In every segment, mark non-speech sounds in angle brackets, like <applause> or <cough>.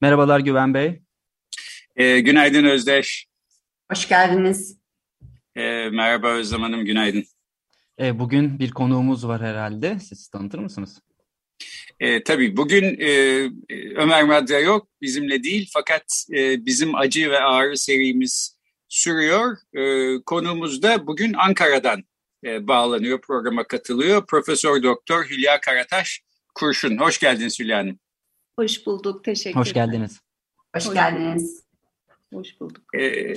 Merhabalar Güven Bey. E, günaydın Özdeş. Hoş geldiniz. E, merhaba Özlem Hanım, günaydın. E, bugün bir konuğumuz var herhalde. Siz tanıtır mısınız? E, tabii bugün e, Ömer Madra yok, bizimle değil. Fakat e, bizim acı ve ağrı serimiz sürüyor. E, konuğumuz da bugün Ankara'dan e, bağlanıyor, programa katılıyor. Profesör Doktor Hülya Karataş Kurşun. Hoş geldiniz Hülya Hanım. Hoş bulduk, teşekkür Hoş geldiniz. Hoş, Hoş geldiniz. Hoş bulduk. E,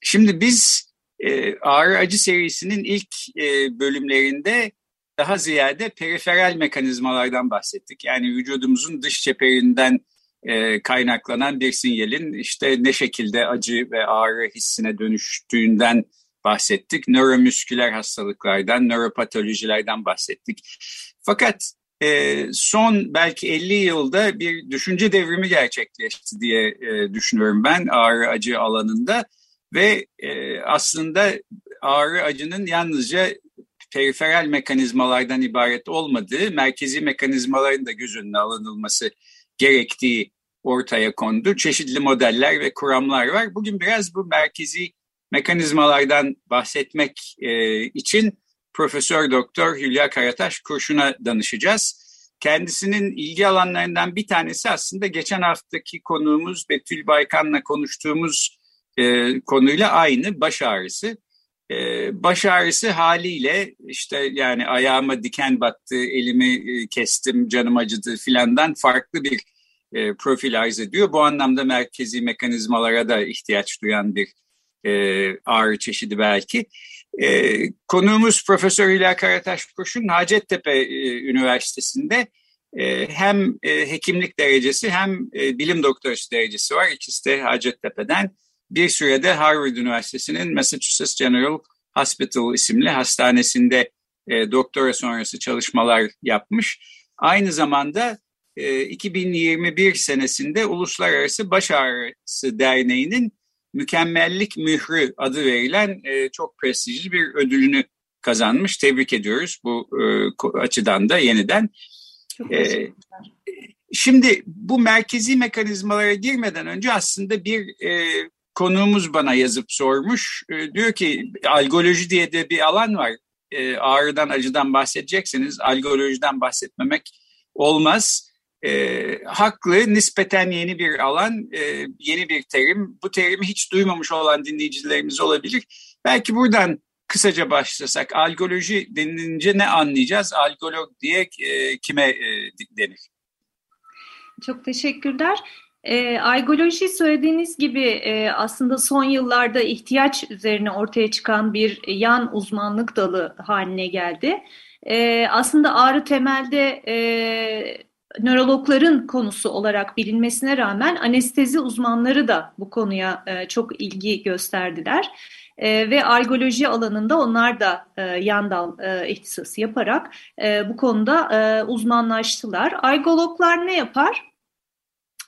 şimdi biz e, Ağrı Acı serisinin ilk e, bölümlerinde daha ziyade periferal mekanizmalardan bahsettik. Yani vücudumuzun dış çeperinden e, kaynaklanan bir sinyalin işte ne şekilde acı ve ağrı hissine dönüştüğünden bahsettik. Nöromüsküler hastalıklardan, nöropatolojilerden bahsettik. Fakat e, son belki 50 yılda bir düşünce devrimi gerçekleşti diye e, düşünüyorum ben ağrı acı alanında. Ve e, aslında ağrı acının yalnızca periferal mekanizmalardan ibaret olmadığı, merkezi mekanizmaların da göz önüne alınılması gerektiği ortaya kondu. Çeşitli modeller ve kuramlar var. Bugün biraz bu merkezi mekanizmalardan bahsetmek e, için Profesör Doktor Hülya Karataş Kurşun'a danışacağız. Kendisinin ilgi alanlarından bir tanesi aslında geçen haftaki konuğumuz Betül Baykan'la konuştuğumuz e, konuyla aynı baş ağrısı. E, baş ağrısı haliyle işte yani ayağıma diken battı, elimi e, kestim, canım acıdı filandan farklı bir e, profil arz ediyor. Bu anlamda merkezi mekanizmalara da ihtiyaç duyan bir e, ağrı çeşidi belki. E, konuğumuz Profesör Hülya Karataş Kurşun Hacettepe e, Üniversitesi'nde e, hem e, hekimlik derecesi hem e, bilim doktorası derecesi var. İkisi de Hacettepe'den. Bir sürede Harvard Üniversitesi'nin Massachusetts General Hospital isimli hastanesinde e, doktora sonrası çalışmalar yapmış. Aynı zamanda 2021 senesinde Uluslararası Baş Ağrısı Derneği'nin Mükemmellik Mührü adı verilen e, çok prestijli bir ödülünü kazanmış. Tebrik ediyoruz bu e, açıdan da yeniden. E, şimdi bu merkezi mekanizmalara girmeden önce aslında bir e, konuğumuz bana yazıp sormuş. E, diyor ki algoloji diye de bir alan var. E, ağrıdan acıdan bahsedecekseniz algolojiden bahsetmemek olmaz e, haklı, nispeten yeni bir alan, e, yeni bir terim. Bu terimi hiç duymamış olan dinleyicilerimiz olabilir. Belki buradan kısaca başlasak, algoloji denilince ne anlayacağız? Algolog diye e, kime e, denir? Çok teşekkürler. E, algoloji söylediğiniz gibi e, aslında son yıllarda ihtiyaç üzerine ortaya çıkan bir yan uzmanlık dalı haline geldi. E, aslında ağrı temelde e, nörologların konusu olarak bilinmesine rağmen anestezi uzmanları da bu konuya e, çok ilgi gösterdiler. E, ve algoloji alanında onlar da e, yan dal e, ihtisası yaparak bu konuda uzmanlaştılar. Algologlar ne yapar?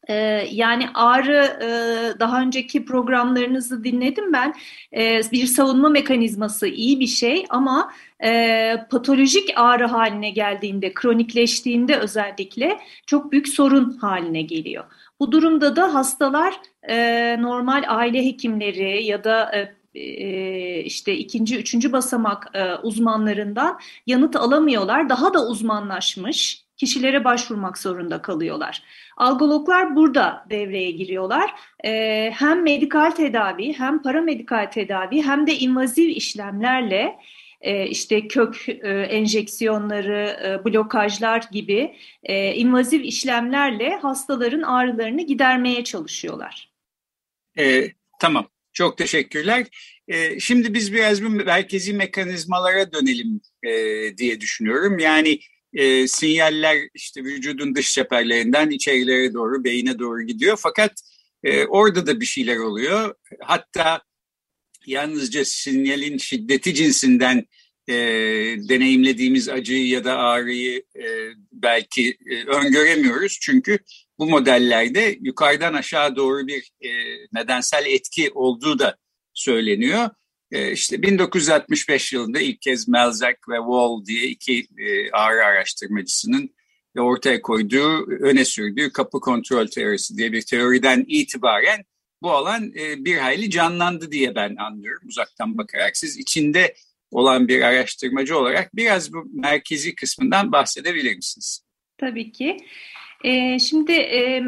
Ee, yani ağrı e, daha önceki programlarınızı dinledim ben. Ee, bir savunma mekanizması iyi bir şey ama e, patolojik ağrı haline geldiğinde, kronikleştiğinde özellikle çok büyük sorun haline geliyor. Bu durumda da hastalar e, normal aile hekimleri ya da işte ikinci, üçüncü basamak uzmanlarından yanıt alamıyorlar. Daha da uzmanlaşmış kişilere başvurmak zorunda kalıyorlar. Algologlar burada devreye giriyorlar. Ee, hem medikal tedavi hem paramedikal tedavi hem de invaziv işlemlerle e, işte kök e, enjeksiyonları, e, blokajlar gibi e, invaziv işlemlerle hastaların ağrılarını gidermeye çalışıyorlar. E, tamam, çok teşekkürler. E, şimdi biz biraz bir merkezi mekanizmalara dönelim e, diye düşünüyorum. Yani e, sinyaller işte vücudun dış çeperlerinden içerilere doğru, beyine doğru gidiyor. Fakat e, orada da bir şeyler oluyor. Hatta yalnızca sinyalin şiddeti cinsinden e, deneyimlediğimiz acıyı ya da ağrıyı e, belki e, öngöremiyoruz. Çünkü bu modellerde yukarıdan aşağı doğru bir e, nedensel etki olduğu da söyleniyor. E, işte 1965 yılında ilk kez Melzack ve Wall diye iki e, ağrı araştırmacısının ortaya koyduğu, öne sürdüğü kapı kontrol teorisi diye bir teoriden itibaren bu alan e, bir hayli canlandı diye ben anlıyorum uzaktan bakarak. Siz içinde olan bir araştırmacı olarak biraz bu merkezi kısmından bahsedebilir misiniz? Tabii ki. E, şimdi e,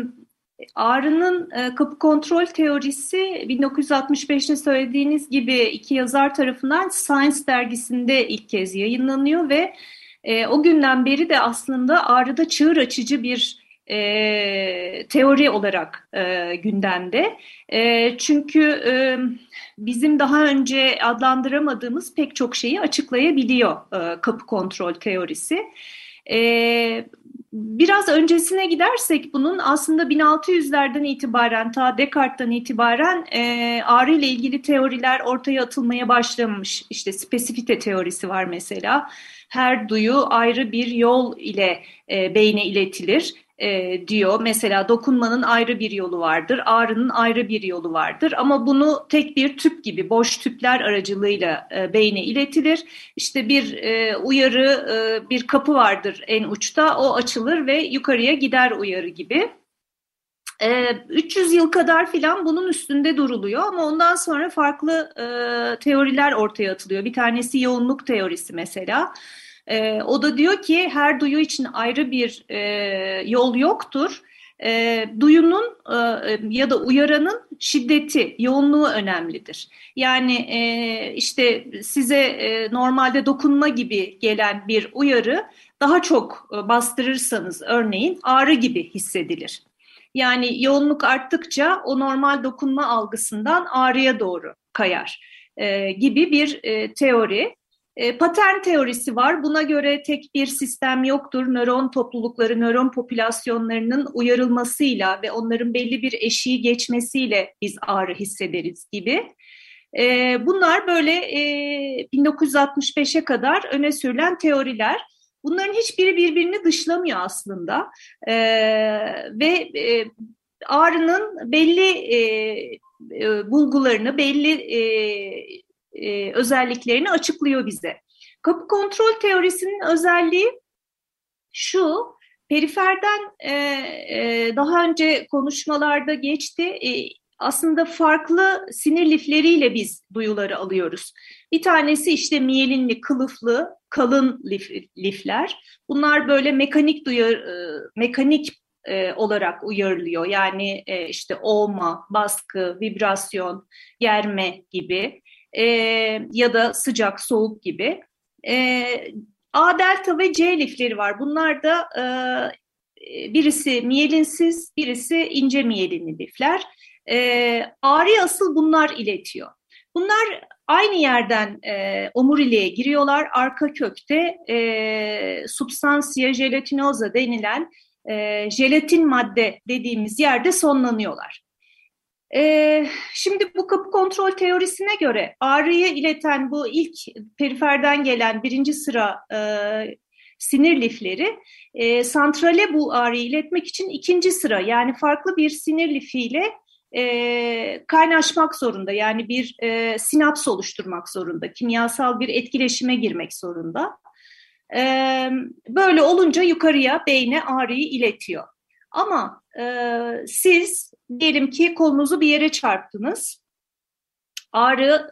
Ağrı'nın e, kapı kontrol teorisi 1965'te söylediğiniz gibi iki yazar tarafından Science dergisinde ilk kez yayınlanıyor ve e, o günden beri de aslında Ağrı'da çığır açıcı bir e, teori olarak e, gündemde. E, çünkü e, bizim daha önce adlandıramadığımız pek çok şeyi açıklayabiliyor e, kapı kontrol teorisi. E, biraz öncesine gidersek bunun aslında 1600'lerden itibaren ta Descartes'ten itibaren e, ağrı ile ilgili teoriler ortaya atılmaya başlamış. İşte spesifite teorisi var mesela. Her duyu ayrı bir yol ile e, beyne iletilir e, diyor. Mesela dokunmanın ayrı bir yolu vardır, ağrının ayrı bir yolu vardır. Ama bunu tek bir tüp gibi boş tüpler aracılığıyla e, beyne iletilir. İşte bir e, uyarı, e, bir kapı vardır en uçta, o açılır ve yukarıya gider uyarı gibi. 300 yıl kadar filan bunun üstünde duruluyor ama ondan sonra farklı e, teoriler ortaya atılıyor. Bir tanesi yoğunluk teorisi mesela. E, o da diyor ki her duyu için ayrı bir e, yol yoktur. E, duyunun e, ya da uyaranın şiddeti, yoğunluğu önemlidir. Yani e, işte size e, normalde dokunma gibi gelen bir uyarı daha çok e, bastırırsanız örneğin ağrı gibi hissedilir. Yani yoğunluk arttıkça o normal dokunma algısından ağrıya doğru kayar e, gibi bir e, teori. E, patern teorisi var. Buna göre tek bir sistem yoktur. Nöron toplulukları, nöron popülasyonlarının uyarılmasıyla ve onların belli bir eşiği geçmesiyle biz ağrı hissederiz gibi. E, bunlar böyle e, 1965'e kadar öne sürülen teoriler. Bunların hiçbiri birbirini dışlamıyor aslında. E, ve e, ağrının belli e, e, bulgularını, belli e, e, özelliklerini açıklıyor bize. Kapı kontrol teorisinin özelliği şu, periferden e, e, daha önce konuşmalarda geçti, e, aslında farklı sinir lifleriyle biz duyuları alıyoruz. Bir tanesi işte miyelinli, kılıflı, kalın lif, lifler. Bunlar böyle mekanik duyar, e, mekanik e, olarak uyarılıyor. Yani e, işte olma, baskı, vibrasyon, germe gibi e, ya da sıcak, soğuk gibi. E, A delta ve C lifleri var. Bunlar da e, birisi miyelinsiz, birisi ince miyelinli lifler. E, ağrı asıl bunlar iletiyor. Bunlar aynı yerden e, omuriliğe giriyorlar. Arka kökte e, substansia gelatinosa denilen e, jelatin madde dediğimiz yerde sonlanıyorlar. Ee, şimdi bu kapı kontrol teorisine göre ağrıyı ileten bu ilk periferden gelen birinci sıra e, sinir lifleri e, santrale bu ağrıyı iletmek için ikinci sıra yani farklı bir sinir lifiyle e, kaynaşmak zorunda. Yani bir e, sinaps oluşturmak zorunda, kimyasal bir etkileşime girmek zorunda. E, böyle olunca yukarıya beyne ağrıyı iletiyor. Ama e, siz diyelim ki kolunuzu bir yere çarptınız. Ağrı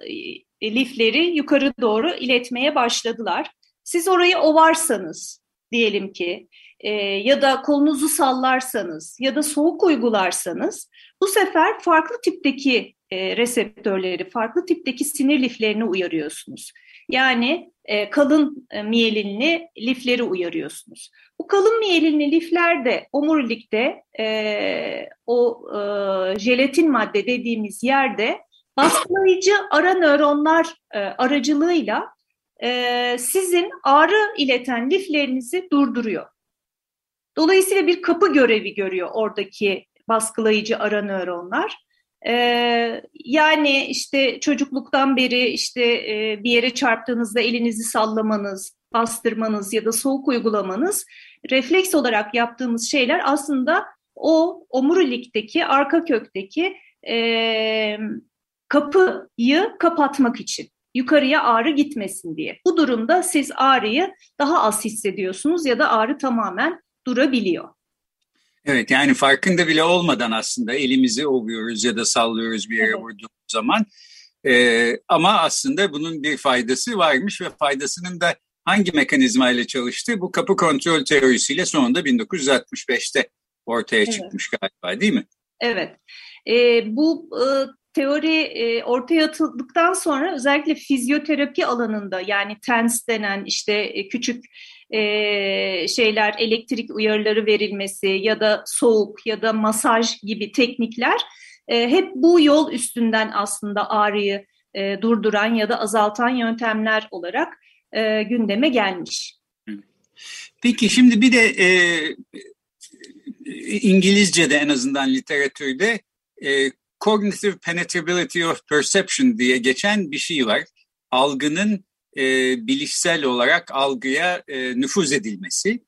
e, lifleri yukarı doğru iletmeye başladılar. Siz orayı ovarsanız diyelim ki e, ya da kolunuzu sallarsanız ya da soğuk uygularsanız bu sefer farklı tipteki e, reseptörleri, farklı tipteki sinir liflerini uyarıyorsunuz. Yani e, kalın e, miyelinli lifleri uyarıyorsunuz. Bu kalın miyelinli lifler de omurilikte e, o jelatin madde dediğimiz yerde baskılayıcı ara nöronlar aracılığıyla sizin ağrı ileten liflerinizi durduruyor. Dolayısıyla bir kapı görevi görüyor oradaki baskılayıcı ara nöronlar. Ee, yani işte çocukluktan beri işte e, bir yere çarptığınızda elinizi sallamanız, bastırmanız ya da soğuk uygulamanız refleks olarak yaptığımız şeyler aslında o omurilikteki, arka kökteki e, kapıyı kapatmak için. Yukarıya ağrı gitmesin diye. Bu durumda siz ağrıyı daha az hissediyorsunuz ya da ağrı tamamen durabiliyor. Evet yani farkında bile olmadan aslında elimizi ovuyoruz ya da sallıyoruz bir yere evet. vurduğumuz zaman. Ee, ama aslında bunun bir faydası varmış ve faydasının da hangi mekanizma ile çalıştığı bu kapı kontrol teorisiyle sonunda 1965'te ortaya evet. çıkmış galiba değil mi? Evet. E, bu e, teori e, ortaya atıldıktan sonra özellikle fizyoterapi alanında yani TENS denen işte e, küçük e, şeyler elektrik uyarıları verilmesi ya da soğuk ya da masaj gibi teknikler e, hep bu yol üstünden aslında ağrıyı e, durduran ya da azaltan yöntemler olarak e, gündeme gelmiş. Peki şimdi bir de e, İngilizce'de en azından literatürde e, cognitive penetrability of perception diye geçen bir şey var. Algının e, bilişsel olarak algıya e, nüfuz edilmesi.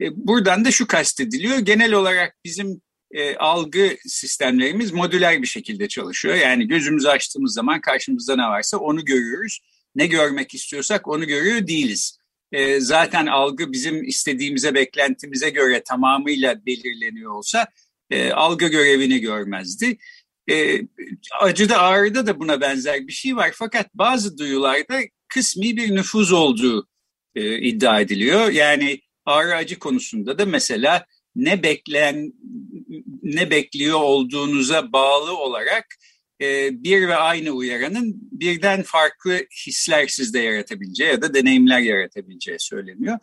E, buradan da şu kastediliyor. Genel olarak bizim e, algı sistemlerimiz modüler bir şekilde çalışıyor. Yani gözümüzü açtığımız zaman karşımızda ne varsa onu görüyoruz. Ne görmek istiyorsak onu görüyor değiliz. E, zaten algı bizim istediğimize, beklentimize göre tamamıyla belirleniyor olsa e, algı görevini görmezdi. E, acıda ağrıda da buna benzer bir şey var. Fakat bazı duyularda kısmi bir nüfuz olduğu e, iddia ediliyor. Yani ağrı acı konusunda da mesela ne beklen ne bekliyor olduğunuza bağlı olarak e, bir ve aynı uyaranın birden farklı hisler sizde yaratabileceği ya da deneyimler yaratabileceği söyleniyor.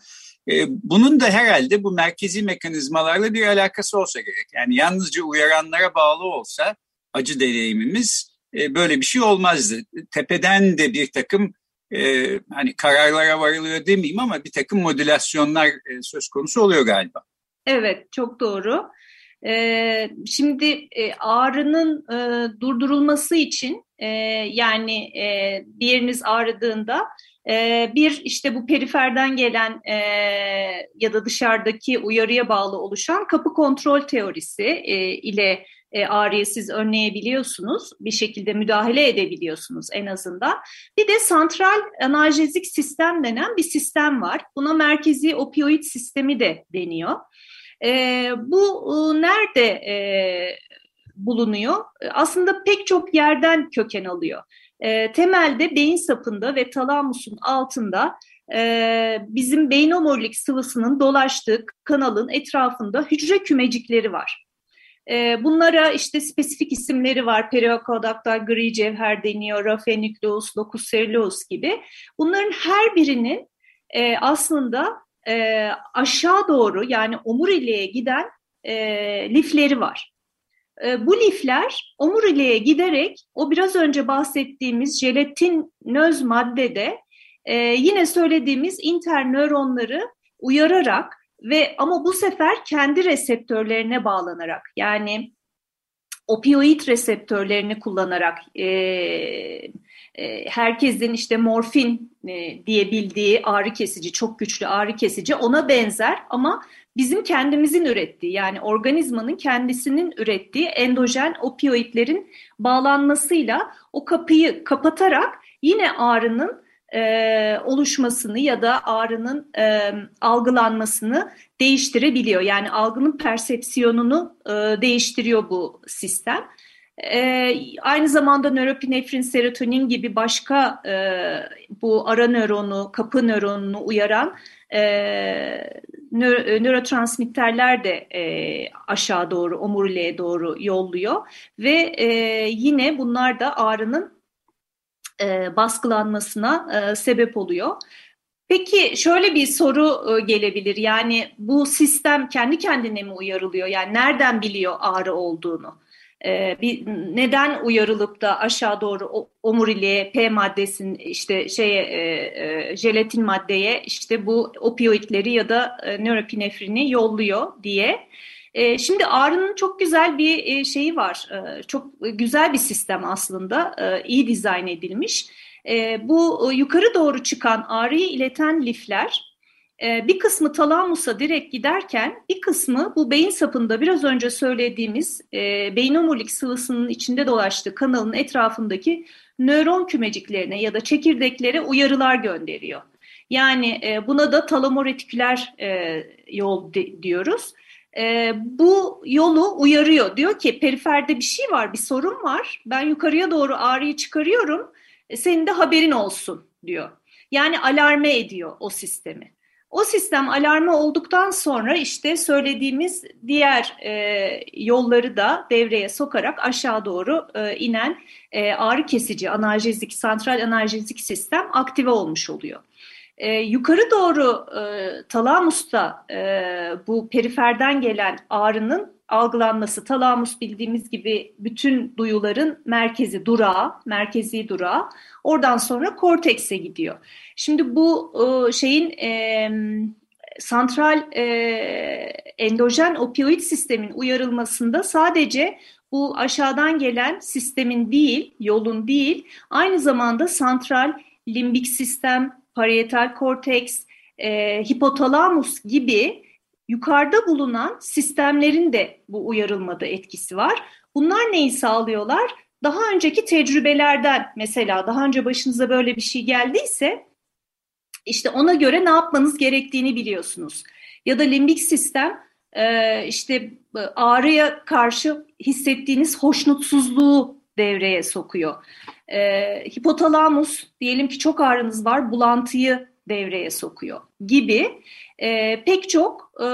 E, bunun da herhalde bu merkezi mekanizmalarla bir alakası olsa gerek. Yani yalnızca uyaranlara bağlı olsa acı deneyimimiz e, böyle bir şey olmazdı. Tepeden de bir takım e, hani kararlara varılıyor demeyeyim ama bir takım modülasyonlar e, söz konusu oluyor galiba. Evet, çok doğru. Ee, şimdi e, ağrının e, durdurulması için yani e, bir yeriniz ağrıdığında bir işte bu periferden gelen ya da dışarıdaki uyarıya bağlı oluşan kapı kontrol teorisi ile e, ağrıyı siz önleyebiliyorsunuz. Bir şekilde müdahale edebiliyorsunuz en azından. Bir de santral analjezik sistem denen bir sistem var. Buna merkezi opioid sistemi de deniyor. E, bu e, nerede e, bulunuyor? Aslında pek çok yerden köken alıyor. E, temelde beyin sapında ve talamusun altında e, bizim beyin omurilik sıvısının dolaştığı kanalın etrafında hücre kümecikleri var. E, bunlara işte spesifik isimleri var. Periakodaktal gri cevher deniyor, rafenükleus, locus gibi. Bunların her birinin e, aslında e, aşağı doğru yani omuriliğe giden e, lifleri var. Bu lifler omuriliğe giderek o biraz önce bahsettiğimiz jelatinöz maddede e, yine söylediğimiz internöronları uyararak ve ama bu sefer kendi reseptörlerine bağlanarak yani opioid reseptörlerini kullanarak e, e, herkesin işte morfin e, diye bildiği ağrı kesici, çok güçlü ağrı kesici ona benzer ama bizim kendimizin ürettiği yani organizmanın kendisinin ürettiği endojen opioidlerin bağlanmasıyla o kapıyı kapatarak yine ağrının e, oluşmasını ya da ağrının e, algılanmasını değiştirebiliyor. Yani algının persepsiyonunu e, değiştiriyor bu sistem. E, aynı zamanda nöropinefrin, serotonin gibi başka e, bu ara nöronu, kapı nöronunu uyaran e, nö nörotransmitterler de e, aşağı doğru, omuriliğe doğru yolluyor. Ve e, yine bunlar da ağrının e, baskılanmasına e, sebep oluyor. Peki şöyle bir soru e, gelebilir. Yani bu sistem kendi kendine mi uyarılıyor? Yani nereden biliyor ağrı olduğunu? e, bir neden uyarılıp da aşağı doğru omuriliğe, P maddesinin işte şeye jelatin maddeye işte bu opioidleri ya da e, yolluyor diye. E, şimdi ağrının çok güzel bir e, şeyi var. E, çok güzel bir sistem aslında. E, iyi dizayn edilmiş. E, bu e, yukarı doğru çıkan ağrıyı ileten lifler ee, bir kısmı talamusa direkt giderken bir kısmı bu beyin sapında biraz önce söylediğimiz e, beyin omurilik sıvısının içinde dolaştığı kanalın etrafındaki nöron kümeciklerine ya da çekirdeklere uyarılar gönderiyor. Yani e, buna da talamoretiküler e, yol diyoruz. E, bu yolu uyarıyor. Diyor ki periferde bir şey var, bir sorun var. Ben yukarıya doğru ağrıyı çıkarıyorum. E, senin de haberin olsun diyor. Yani alarme ediyor o sistemi. O sistem alarmı olduktan sonra işte söylediğimiz diğer e, yolları da devreye sokarak aşağı doğru e, inen e, ağrı kesici analjezik, santral analjezik sistem aktive olmuş oluyor. E, yukarı doğru e, talamusta e, bu periferden gelen ağrının algılanması, talamus bildiğimiz gibi bütün duyuların merkezi durağı, merkezi durağı. Oradan sonra kortekse gidiyor. Şimdi bu e, şeyin e, santral e, endojen opioid sistemin uyarılmasında sadece bu aşağıdan gelen sistemin değil, yolun değil, aynı zamanda santral limbik sistem, parietal korteks, e, hipotalamus gibi yukarıda bulunan sistemlerin de bu uyarılmada etkisi var. Bunlar neyi sağlıyorlar? Daha önceki tecrübelerden mesela daha önce başınıza böyle bir şey geldiyse işte ona göre ne yapmanız gerektiğini biliyorsunuz. Ya da limbik sistem e, işte ağrıya karşı hissettiğiniz hoşnutsuzluğu devreye sokuyor. E, hipotalamus diyelim ki çok ağrınız var bulantıyı devreye sokuyor gibi e, pek çok e,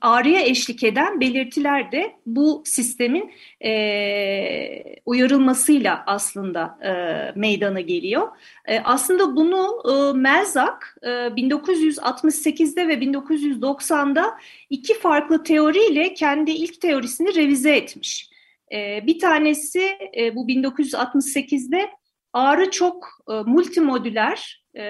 ağrıya eşlik eden belirtiler de bu sistemin e, uyarılmasıyla aslında e, meydana geliyor. E, aslında bunu e, Melzak e, 1968'de ve 1990'da iki farklı teoriyle kendi ilk teorisini revize etmiş. E, bir tanesi e, bu 1968'de ağrı çok e, multimodüler e,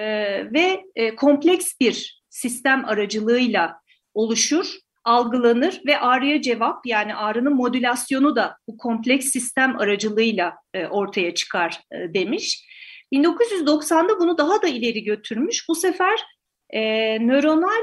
ve kompleks bir sistem aracılığıyla oluşur, algılanır ve ağrıya cevap yani ağrının modülasyonu da bu kompleks sistem aracılığıyla ortaya çıkar demiş. 1990'da bunu daha da ileri götürmüş. Bu sefer nöronal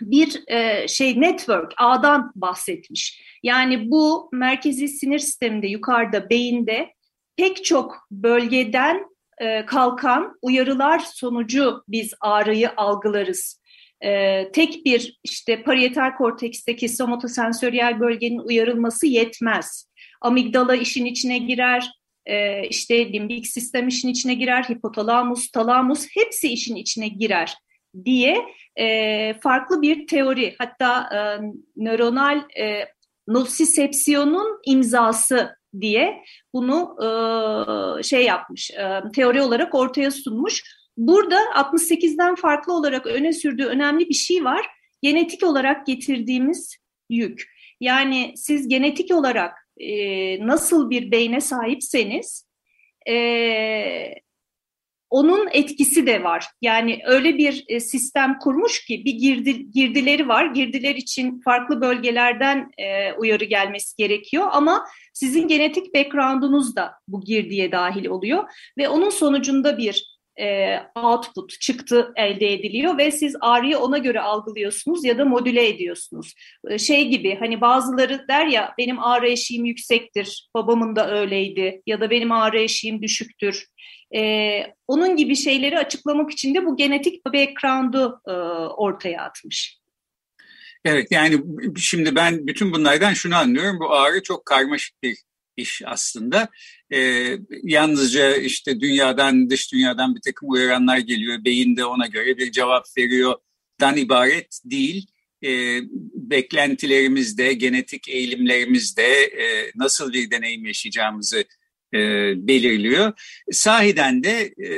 bir e, şey network ağdan bahsetmiş. Yani bu merkezi sinir sisteminde yukarıda beyinde pek çok bölgeden e, kalkan uyarılar sonucu biz ağrıyı algılarız. E, tek bir işte parietal korteksteki somatosensoryal bölgenin uyarılması yetmez. Amigdala işin içine girer, işte limbik sistem işin içine girer, hipotalamus, talamus hepsi işin içine girer diye e, farklı bir teori hatta e, nöronal e, nosisepsiyonun imzası diye bunu e, şey yapmış, e, teori olarak ortaya sunmuş. Burada 68'den farklı olarak öne sürdüğü önemli bir şey var. Genetik olarak getirdiğimiz yük. Yani siz genetik olarak e, nasıl bir beyne sahipseniz e, onun etkisi de var. Yani öyle bir e, sistem kurmuş ki bir girdi, girdileri var. Girdiler için farklı bölgelerden e, uyarı gelmesi gerekiyor ama sizin genetik background'unuz da bu girdiye dahil oluyor ve onun sonucunda bir e, output, çıktı elde ediliyor ve siz ağrıyı ona göre algılıyorsunuz ya da modüle ediyorsunuz. E, şey gibi hani bazıları der ya benim ağrı eşiğim yüksektir, babamın da öyleydi ya da benim ağrı eşiğim düşüktür. E, onun gibi şeyleri açıklamak için de bu genetik background'u e, ortaya atmış. Evet yani şimdi ben bütün bunlardan şunu anlıyorum. Bu ağrı çok karmaşık bir iş aslında. Ee, yalnızca işte dünyadan, dış dünyadan bir takım uyaranlar geliyor. Beyin de ona göre bir cevap veriyor. Dan ibaret değil. E, beklentilerimizde, genetik eğilimlerimizde e, nasıl bir deneyim yaşayacağımızı e, belirliyor. Sahiden de e,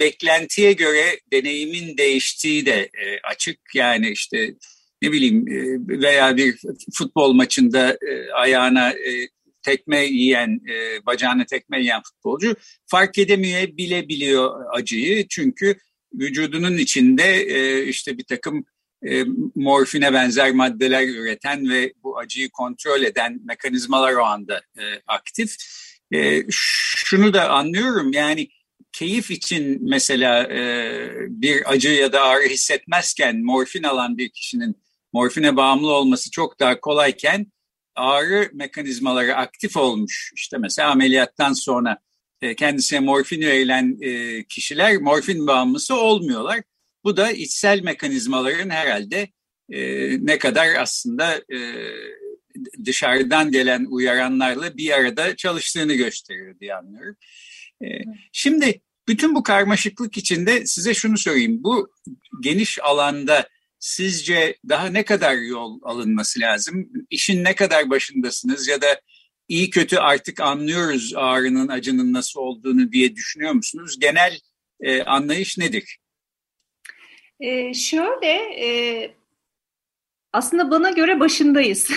beklentiye göre deneyimin değiştiği de e, açık. Yani işte ne bileyim e, veya bir futbol maçında e, ayağına e, tekme yiyen, e, bacağına tekme yiyen futbolcu fark edemeyebiliyor acıyı. Çünkü vücudunun içinde e, işte bir takım e, morfine benzer maddeler üreten ve bu acıyı kontrol eden mekanizmalar o anda e, aktif. E, şunu da anlıyorum yani keyif için mesela e, bir acı ya da ağrı hissetmezken morfin alan bir kişinin morfine bağımlı olması çok daha kolayken ağrı mekanizmaları aktif olmuş. İşte mesela ameliyattan sonra e, kendisine morfin verilen e, kişiler morfin bağımlısı olmuyorlar. Bu da içsel mekanizmaların herhalde e, ne kadar aslında e, dışarıdan gelen uyaranlarla bir arada çalıştığını gösteriyor diye anlıyorum. E, şimdi bütün bu karmaşıklık içinde size şunu sorayım. Bu geniş alanda sizce daha ne kadar yol alınması lazım? İşin ne kadar başındasınız ya da iyi kötü artık anlıyoruz ağrının, acının nasıl olduğunu diye düşünüyor musunuz? Genel e, anlayış nedir? Ee, şöyle, e, aslında bana göre başındayız.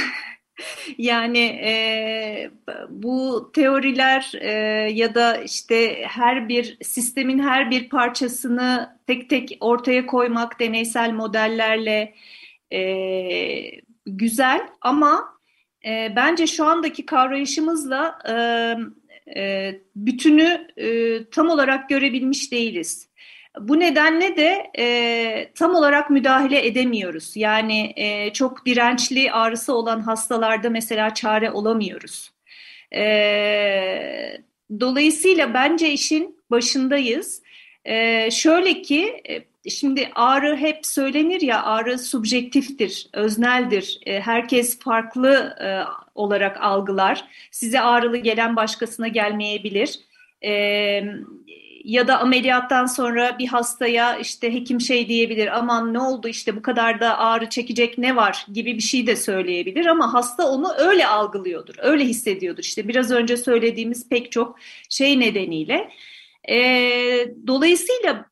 <laughs> yani e, bu teoriler e, ya da işte her bir sistemin her bir parçasını tek tek ortaya koymak deneysel modellerle e, güzel ama e, bence şu andaki kavrayışımızla e, e, bütünü e, tam olarak görebilmiş değiliz. Bu nedenle de e, tam olarak müdahale edemiyoruz. Yani e, çok dirençli ağrısı olan hastalarda mesela çare olamıyoruz. E, dolayısıyla bence işin başındayız. E, şöyle ki e, şimdi ağrı hep söylenir ya ağrı subjektiftir, özneldir. E, herkes farklı e, olarak algılar. Size ağrılı gelen başkasına gelmeyebilir. Evet ya da ameliyattan sonra bir hastaya işte hekim şey diyebilir aman ne oldu işte bu kadar da ağrı çekecek ne var gibi bir şey de söyleyebilir ama hasta onu öyle algılıyordur, öyle hissediyordur. İşte biraz önce söylediğimiz pek çok şey nedeniyle. E, dolayısıyla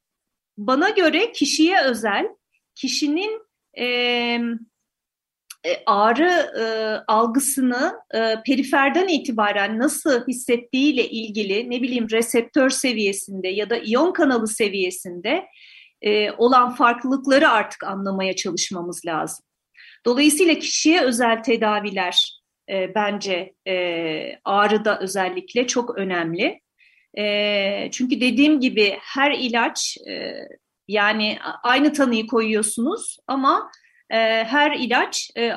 bana göre kişiye özel, kişinin e, ağrı e, algısını e, periferden itibaren nasıl hissettiğiyle ilgili ne bileyim reseptör seviyesinde ya da iyon kanalı seviyesinde e, olan farklılıkları artık anlamaya çalışmamız lazım. Dolayısıyla kişiye özel tedaviler e, bence e, ağrıda özellikle çok önemli. E, çünkü dediğim gibi her ilaç e, yani aynı tanıyı koyuyorsunuz ama e, her ilaç e,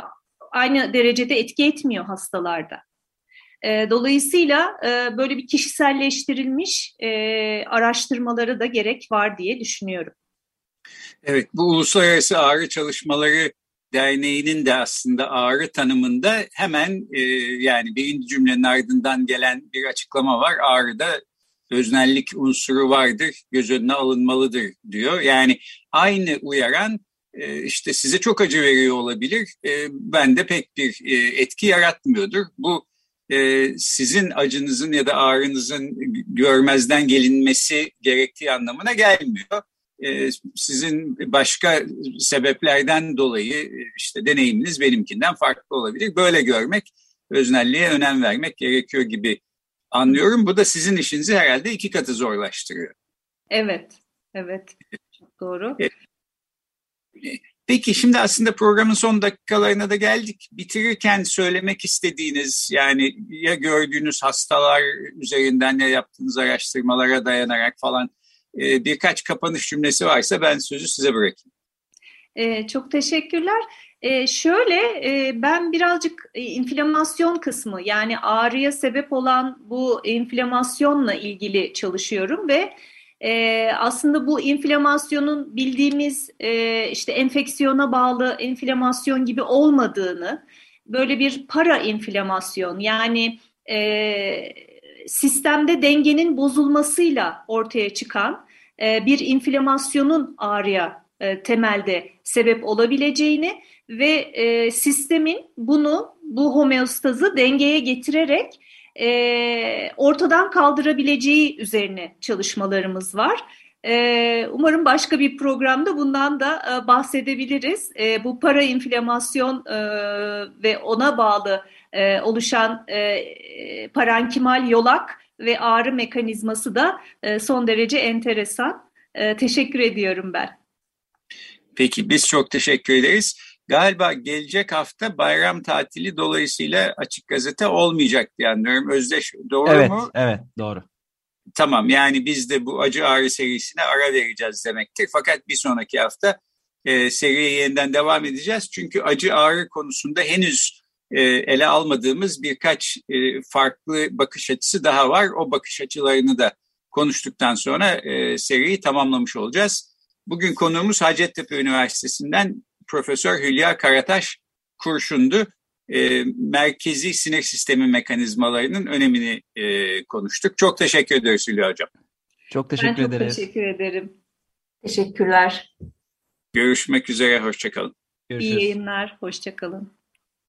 aynı derecede etki etmiyor hastalarda. E, dolayısıyla e, böyle bir kişiselleştirilmiş e, araştırmaları da gerek var diye düşünüyorum. Evet, bu Uluslararası Ağrı Çalışmaları Derneği'nin de aslında ağrı tanımında hemen e, yani birinci cümlenin ardından gelen bir açıklama var. Ağrıda öznellik unsuru vardır, göz önüne alınmalıdır diyor. Yani aynı uyaran işte size çok acı veriyor olabilir. E, ben de pek bir e, etki yaratmıyordur. Bu sizin acınızın ya da ağrınızın görmezden gelinmesi gerektiği anlamına gelmiyor. Sizin başka sebeplerden dolayı işte deneyiminiz benimkinden farklı olabilir. Böyle görmek, öznelliğe önem vermek gerekiyor gibi anlıyorum. Bu da sizin işinizi herhalde iki katı zorlaştırıyor. Evet, evet. Çok doğru. Peki şimdi aslında programın son dakikalarına da geldik. Bitirirken söylemek istediğiniz yani ya gördüğünüz hastalar üzerinden ya yaptığınız araştırmalara dayanarak falan e, birkaç kapanış cümlesi varsa ben sözü size bırakayım. E, çok teşekkürler. E, şöyle e, ben birazcık inflamasyon kısmı yani ağrıya sebep olan bu inflamasyonla ilgili çalışıyorum ve e, aslında bu inflamasyonun bildiğimiz e, işte enfeksiyona bağlı inflamasyon gibi olmadığını, böyle bir para inflamasyon yani e, sistemde dengenin bozulmasıyla ortaya çıkan e, bir inflamasyonun ağrıya e, temelde sebep olabileceğini ve e, sistemin bunu bu homeostazı dengeye getirerek e, ortadan kaldırabileceği üzerine çalışmalarımız var. E, umarım başka bir programda bundan da e, bahsedebiliriz. E, bu para inflamasyon e, ve ona bağlı e, oluşan e, parankimal yolak ve ağrı mekanizması da e, son derece enteresan. E, teşekkür ediyorum ben. Peki biz çok teşekkür ederiz. Galiba gelecek hafta bayram tatili dolayısıyla açık gazete olmayacak diye anlıyorum. Özdeş doğru evet, mu? Evet, doğru. Tamam yani biz de bu acı ağrı serisine ara vereceğiz demektir. Fakat bir sonraki hafta e, seriye yeniden devam edeceğiz. Çünkü acı ağrı konusunda henüz e, ele almadığımız birkaç e, farklı bakış açısı daha var. O bakış açılarını da konuştuktan sonra e, seriyi tamamlamış olacağız. Bugün konuğumuz Hacettepe Üniversitesi'nden Profesör Hülya Karataş Kurşun'du. E, merkezi sinir sistemi mekanizmalarının önemini e, konuştuk. Çok teşekkür ederiz Hülya Hocam. Çok teşekkür ben çok ederiz. teşekkür ederim. Teşekkürler. Görüşmek üzere, hoşçakalın. Görüşürüz. İyi yayınlar, hoşçakalın.